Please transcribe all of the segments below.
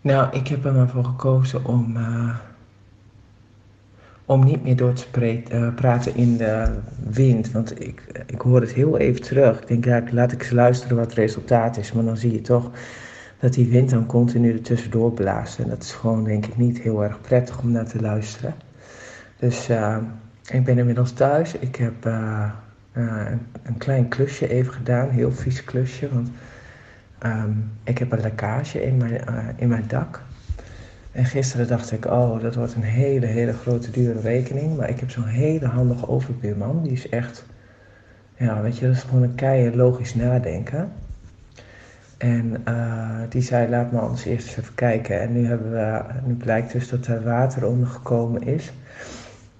Nou, ik heb er maar voor gekozen om, uh, om niet meer door te spreek, uh, praten in de wind. Want ik, ik hoor het heel even terug. Ik denk, ja, laat ik eens luisteren wat het resultaat is. Maar dan zie je toch dat die wind dan continu er tussendoor blaast. En dat is gewoon, denk ik, niet heel erg prettig om naar te luisteren. Dus uh, ik ben inmiddels thuis. Ik heb een, een klein klusje even gedaan. Heel vies klusje, want... Um, ik heb een lekkage in mijn, uh, in mijn dak. En gisteren dacht ik, oh, dat wordt een hele, hele grote dure rekening. Maar ik heb zo'n hele handige overbuurman. Die is echt, ja, weet je, dat is gewoon een keihard logisch nadenken. En uh, die zei, laat me anders eerst eens even kijken. En nu, hebben we, nu blijkt dus dat er water ondergekomen is.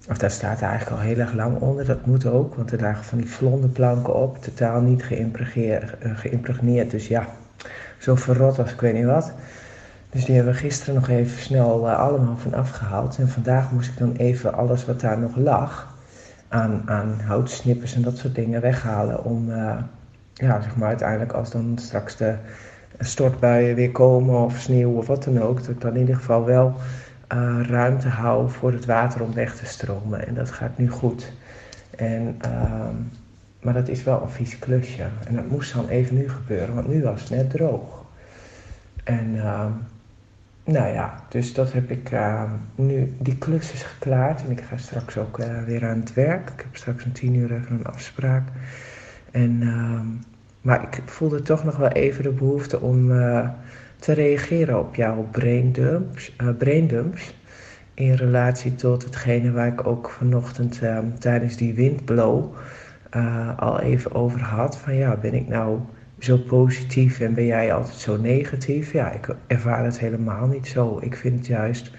Of daar staat eigenlijk al heel erg lang onder. Dat moet ook, want er lagen van die vlonderplanken op. Totaal niet geïmpregneerd. geïmpregneerd dus ja, zo verrot als ik weet niet wat. Dus die hebben we gisteren nog even snel uh, allemaal van afgehaald. En vandaag moest ik dan even alles wat daar nog lag aan, aan houtsnippers en dat soort dingen weghalen. Om, uh, ja, zeg maar uiteindelijk als dan straks de stortbuien weer komen of sneeuw of wat dan ook. Dat ik dan in ieder geval wel uh, ruimte hou voor het water om weg te stromen. En dat gaat nu goed. En... ehm maar dat is wel een vies klusje. En dat moest dan even nu gebeuren, want nu was het net droog. En uh, nou ja, dus dat heb ik uh, nu. Die klus is geklaard en ik ga straks ook uh, weer aan het werk. Ik heb straks om tien uur even een afspraak. En, ehm, maar ik voelde toch nog wel even de behoefte om eh, te reageren op jouw braindumps, braindumps. In relatie tot hetgene waar ik ook vanochtend ehm, tijdens die windblow uh, al even over had. Van ja, ben ik nou zo positief en ben jij altijd zo negatief? Ja, ik ervaar het helemaal niet zo. Ik vind juist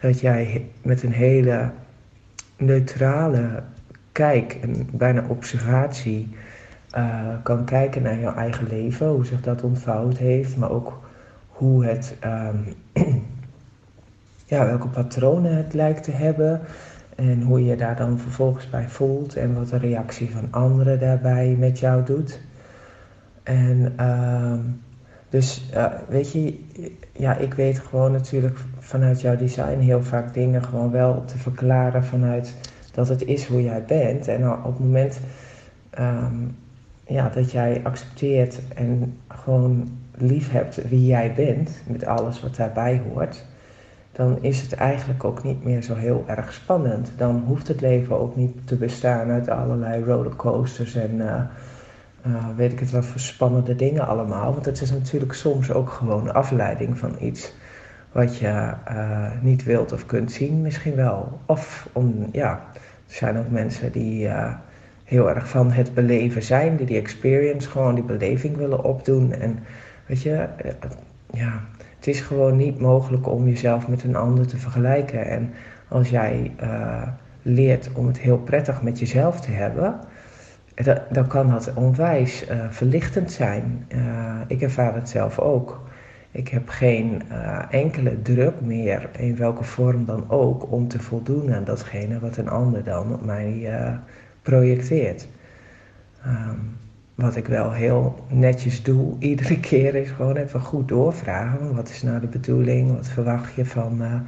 dat jij met een hele neutrale kijk en bijna observatie uh, kan kijken naar jouw eigen leven, hoe zich dat ontvouwd heeft, maar ook hoe het, um, ja, welke patronen het lijkt te hebben. En hoe je daar dan vervolgens bij voelt en wat de reactie van anderen daarbij met jou doet. En uh, dus uh, weet je, ja, ik weet gewoon natuurlijk vanuit jouw design heel vaak dingen gewoon wel te verklaren vanuit dat het is hoe jij bent. En op het moment um, ja, dat jij accepteert en gewoon lief hebt wie jij bent, met alles wat daarbij hoort, dan is het eigenlijk ook niet meer zo heel erg spannend. Dan hoeft het leven ook niet te bestaan uit allerlei rollercoasters en uh, uh, weet ik het wat voor spannende dingen allemaal. Want het is natuurlijk soms ook gewoon afleiding van iets wat je uh, niet wilt of kunt zien, misschien wel. Of om, ja, er zijn ook mensen die heel erg van het beleven zijn, die die experience, gewoon die beleving willen opdoen. En weet je, ja het is gewoon niet mogelijk om jezelf met een ander te vergelijken. En als jij uh, leert om het heel prettig met jezelf te hebben, dan kan dat onwijs uh, verlichtend zijn. Ik ervaar het zelf ook. Ik heb geen enkele druk meer, in welke vorm dan ook, om te voldoen aan datgene wat een ander dan op mij projecteert. Um, wat ik wel heel netjes doe, iedere keer is gewoon even goed doorvragen. Wat is nou de bedoeling? Wat verwacht je van me?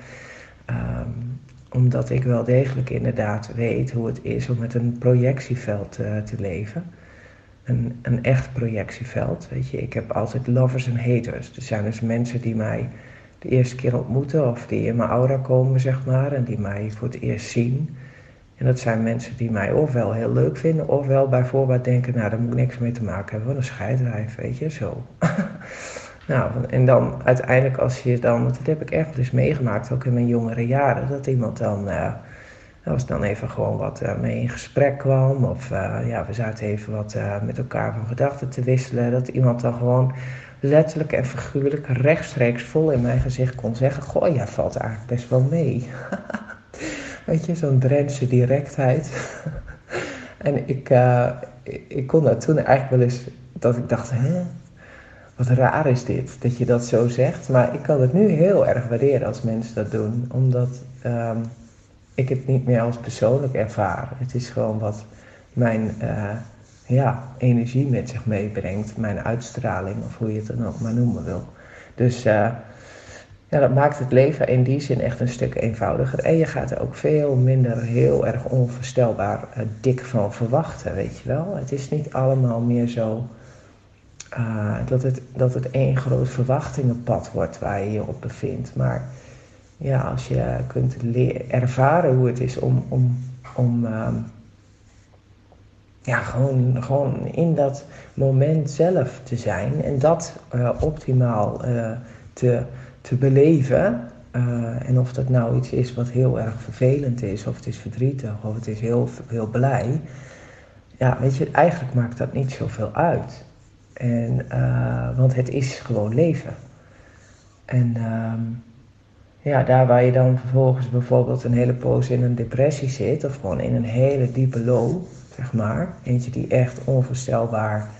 Um, omdat ik wel degelijk inderdaad weet hoe het is om met een projectieveld uh, te leven. Een, een echt projectieveld. Weet je, ik heb altijd lovers en haters. Er zijn dus mensen die mij de eerste keer ontmoeten of die in mijn aura komen, zeg maar, en die mij voor het eerst zien. En dat zijn mensen die mij ofwel heel leuk vinden, ofwel bijvoorbeeld denken, nou daar moet ik niks mee te maken hebben, wat een scheidrijf, weet je, zo. nou, en dan uiteindelijk als je dan, dat heb ik echt dus meegemaakt, ook in mijn jongere jaren, dat iemand dan, uh, als dan even gewoon wat uh, mee in gesprek kwam, of uh, ja, we zaten even wat met elkaar van gedachten te wisselen, dat iemand dan gewoon letterlijk en figuurlijk rechtstreeks vol in mijn gezicht kon zeggen, goh, ja, valt eigenlijk best wel mee. Weet je, zo'n Drentse directheid. en ik, uh, ik, kon dat toen eigenlijk wel eens, dat ik dacht, hè, wat raar is dit, dat je dat zo zegt. Maar ik kan het nu heel erg waarderen als mensen dat doen, omdat um, ik het niet meer als persoonlijk ervaar. Het is gewoon wat mijn uh, ja, energie met zich meebrengt, mijn uitstraling, of hoe je het dan ook maar noemen wil. Dus uh, ja, dat maakt het leven in die zin echt een stuk eenvoudiger. En je gaat er ook veel minder heel erg onvoorstelbaar uh, dik van verwachten, weet je wel. Het is niet allemaal meer zo uh, dat, het, dat het één groot verwachtingenpad wordt waar je je op bevindt. Maar ja, als je kunt ervaren hoe het is om, om, om uh, ja, gewoon, gewoon in dat moment zelf te zijn en dat uh, optimaal te te beleven. Uh, en of dat nou iets is wat heel erg vervelend is, of het is verdrietig, of het is heel, heel blij. Ja, weet je, eigenlijk maakt dat niet zoveel uit. En, uh, want het is gewoon leven. En uh, ja, daar waar je dan vervolgens bijvoorbeeld een hele poos in een depressie zit, of gewoon in een hele diepe low, zeg maar. Eentje die echt onvoorstelbaar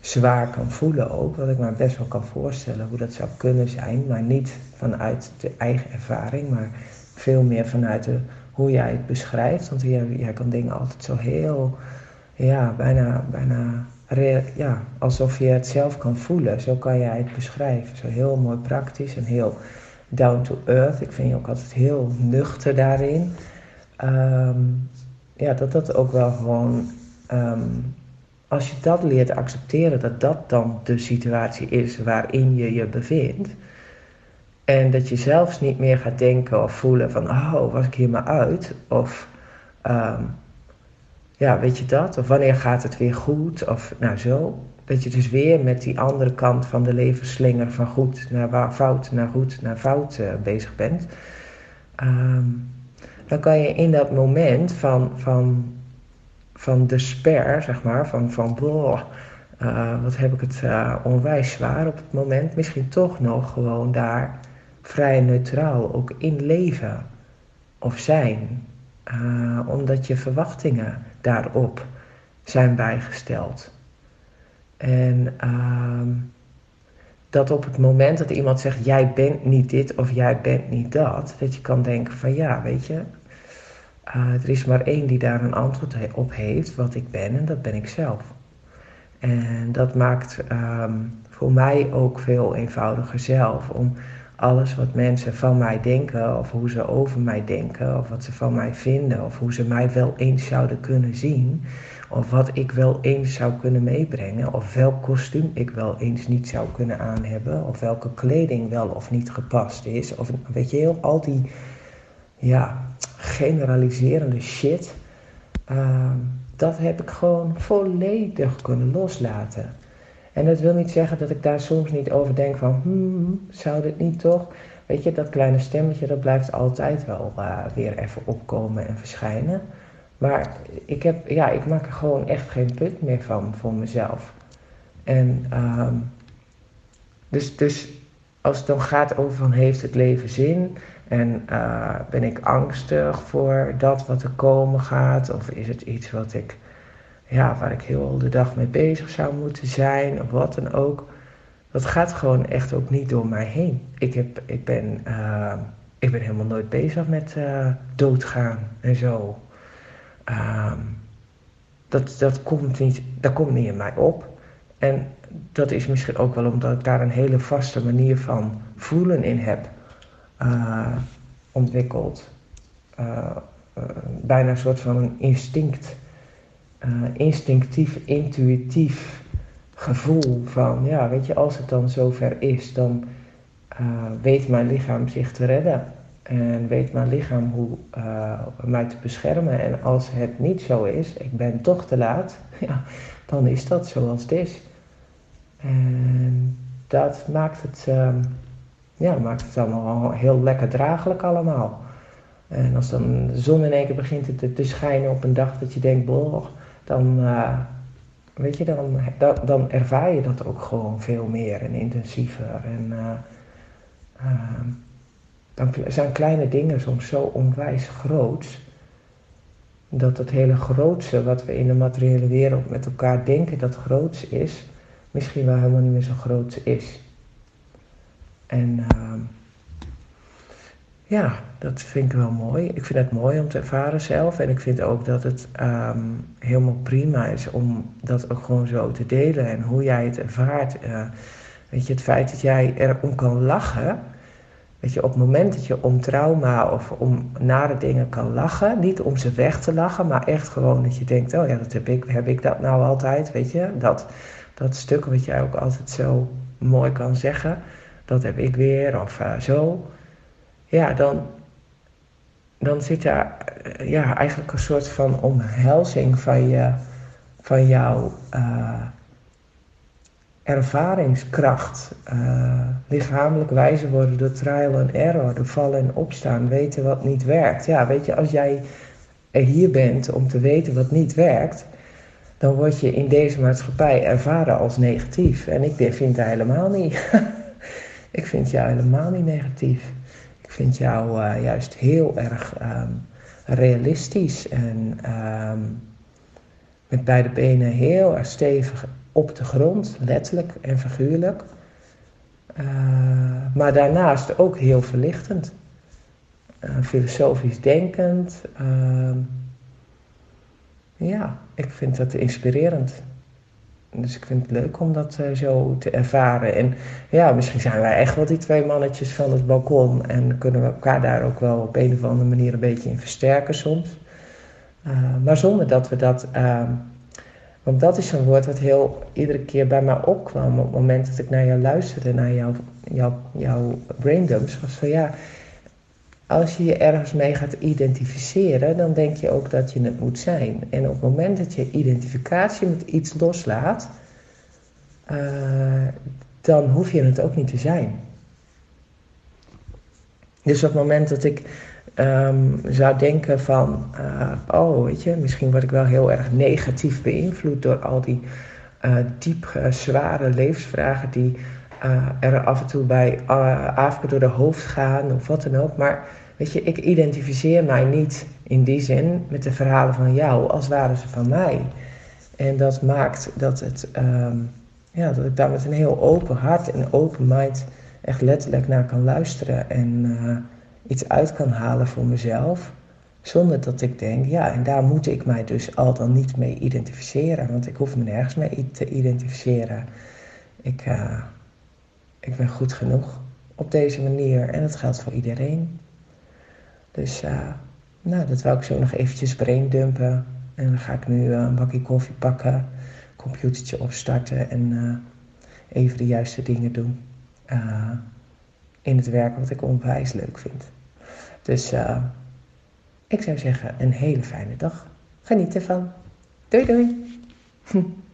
zwaar kan voelen ook. Wat ik me best wel kan voorstellen hoe dat zou kunnen zijn. Maar niet vanuit de eigen ervaring, maar veel meer vanuit hoe jij het beschrijft. Want jij, jij kan dingen altijd zo heel, ja, bijna, bijna ja, alsof je het zelf kan voelen. Zo kan jij het beschrijven. Zo heel mooi praktisch en heel down to earth. Ik vind je ook altijd heel nuchter daarin. Ehm, ja, dat dat ook wel gewoon ehm, als je dat leert accepteren, dat dat dan de situatie is waarin je je bevindt. En dat je zelfs niet meer gaat denken of voelen van, oh, was ik hier maar uit? Of, um, ja, weet je dat? Of wanneer gaat het weer goed? Of, nou zo. Dat je dus weer met die andere kant van de levensslinger van goed naar fout, naar goed, naar fout uh, bezig bent. Um, dan kan je in dat moment van, van van despair, zeg maar, van, van boah, uh, wat heb ik het uh, onwijs zwaar op het moment, misschien toch nog gewoon daar vrij neutraal ook in leven of zijn. Uh, omdat je verwachtingen daarop zijn bijgesteld. En uh, dat op het moment dat iemand zegt, jij bent niet dit of jij bent niet dat, dat je kan denken van ja, weet je, uh, er is maar één die daar een antwoord op heeft, wat ik ben, en dat ben ik zelf. En dat maakt um, voor mij ook veel eenvoudiger zelf om alles wat mensen van mij denken, of hoe ze over mij denken, of wat ze van mij vinden, of hoe ze mij wel eens zouden kunnen zien, of wat ik wel eens zou kunnen meebrengen, of welk kostuum ik wel eens niet zou kunnen aanhebben, of welke kleding wel of niet gepast is, of weet je heel, al die ja, generaliserende shit. Ehm, dat heb ik gewoon volledig kunnen loslaten. En dat wil niet zeggen dat ik daar soms niet over denk van, hmm, zou dit niet toch? Weet je, dat kleine stemmetje, dat blijft altijd wel uh, weer even opkomen en verschijnen. Maar ik, heb, ja, ik maak er gewoon echt geen punt meer van voor mezelf. En um, dus, dus als het dan gaat over van heeft het leven zin? En uh, ben ik angstig voor dat wat er komen gaat? Of is het iets wat ik, ja, waar ik heel de dag mee bezig zou moeten zijn? Of wat dan ook. Dat gaat gewoon echt ook niet door mij heen. Ik, heb, ik, ben, uh, ik ben helemaal nooit bezig met uh, doodgaan en zo. Um, dat, dat, komt niet, dat komt niet in mij op. En dat is misschien ook wel omdat ik daar een hele vaste manier van voelen in heb uh, ontwikkeld. Uh, uh, bijna een soort van een instinct, instinctief, intuïtief gevoel van, ja, weet je, als het dan zover is, dan weet mijn lichaam zich te redden. En weet mijn lichaam hoe mij te beschermen. En als het niet zo is, ik ben toch te laat, ja, dan is dat zoals het is. En dat maakt het, uh, ja, maakt het allemaal heel lekker draaglijk allemaal. En als dan de zon in één keer begint te, te schijnen op een dag dat je denkt, boh, dan, uh, weet je, dan, dan, ervaar je dat ook gewoon veel meer en intensiever. En uh, dan zijn kleine dingen soms zo onwijs groot, dat het hele grootste wat we in de materiële wereld met elkaar denken dat groots is, misschien wel helemaal niet meer zo groot is. En uh, ja, dat vind ik wel mooi. Ik vind het mooi om te ervaren zelf. En ik vind ook dat het um, helemaal prima is om dat ook gewoon zo te delen. En hoe jij het ervaart. Uh, weet je, het feit dat jij erom kan lachen. Weet je, op het moment dat je om trauma of om nare dingen kan lachen, niet om ze weg te lachen, maar echt gewoon dat je denkt, oh ja, dat heb ik, heb ik dat nou altijd, weet je, dat, dat stuk wat jij ook altijd zo mooi kan zeggen, dat heb ik weer, of uh, zo. Ja, dan, dan zit daar uh, ja, eigenlijk een soort van omhelzing van, je, van jouw uh, ervaringskracht. lichamelijk wijzer worden door trial and error, door vallen en opstaan, weten wat niet werkt. Ja, weet je, als jij er hier bent om te weten wat niet werkt, dan word je in deze maatschappij ervaren als negatief. En ik vind dat helemaal niet. ik vind jou helemaal niet negatief. Ik vind jou uh, juist heel erg um, realistisch en um, met beide benen heel erg stevig op de grond, letterlijk en figuurlijk. Uh, maar daarnaast ook heel verlichtend. Uh, filosofisch denkend. Uh, ja, ik vind dat inspirerend. Dus ik vind het leuk om dat uh, zo te ervaren. En ja, misschien zijn wij echt wel die twee mannetjes van het balkon. En kunnen we elkaar daar ook wel op een of andere manier een beetje in versterken soms. Uh, maar zonder dat we dat. Uh, want dat is een woord wat heel iedere keer bij mij opkwam. Op het moment dat ik naar jou luisterde, naar jouw, jouw, jouw braindumps. Was van ja, als je je ergens mee gaat identificeren, dan denk je ook dat je het moet zijn. En op het moment dat je identificatie met iets loslaat, uh, dan hoef je het ook niet te zijn. Dus op het moment dat ik um, zou denken van, uh, oh weet je, misschien word ik wel heel erg negatief beïnvloed door al die uh, diep zware levensvragen die er af en toe bij Afrika door de hoofd gaan of wat dan ook. Maar Weet je, ik identificeer mij niet in die zin met de verhalen van jou als waren ze van mij. En dat maakt dat, het, um, ja, dat ik daar met een heel open hart en open mind echt letterlijk naar kan luisteren en uh, iets uit kan halen voor mezelf. Zonder dat ik denk, ja, en daar moet ik mij dus al dan niet mee identificeren. Want ik hoef me nergens mee te identificeren. Ik, uh, ik ben goed genoeg op deze manier en dat geldt voor iedereen. Dus uh, nou, dat wil ik zo nog eventjes braindumpen. En dan ga ik nu uh, een bakje koffie pakken, computertje opstarten en uh, even de juiste dingen doen. in het werk wat ik onwijs leuk vind. Dus ik zou zeggen, een hele fijne dag. Geniet ervan. Doei doei.